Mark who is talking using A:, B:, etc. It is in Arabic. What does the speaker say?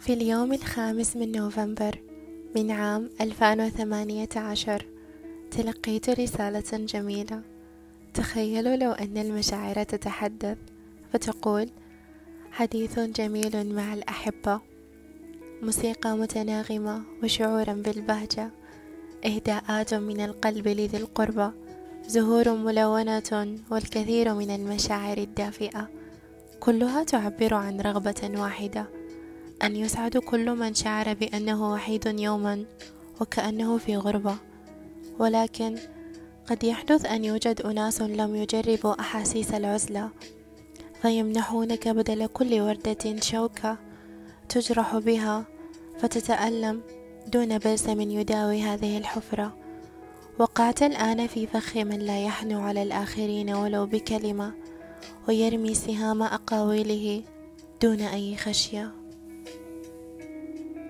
A: في اليوم الخامس من نوفمبر من عام 2018 تلقيت رسالة جميلة. تخيلوا لو أن المشاعر تتحدث فتقول حديث جميل مع الأحبة. موسيقى متناغمة وشعورا بالبهجة. إهداءات من القلب لذي القربى. زهور ملونة والكثير من المشاعر الدافئة. كلها تعبر عن رغبة واحدة. أن يسعد كل من شعر بأنه وحيد يوما وكأنه في غربة. ولكن قد يحدث أن يوجد أناس لم يجربوا أحاسيس العزلة فيمنحونك بدل كل وردة شوكة تجرح بها فتتألم دون بلسم يداوي هذه الحفرة. وقعت الآن في فخ من لا يحنو على الآخرين ولو بكلمة ويرمي سهام أقاويله دون أي خشية.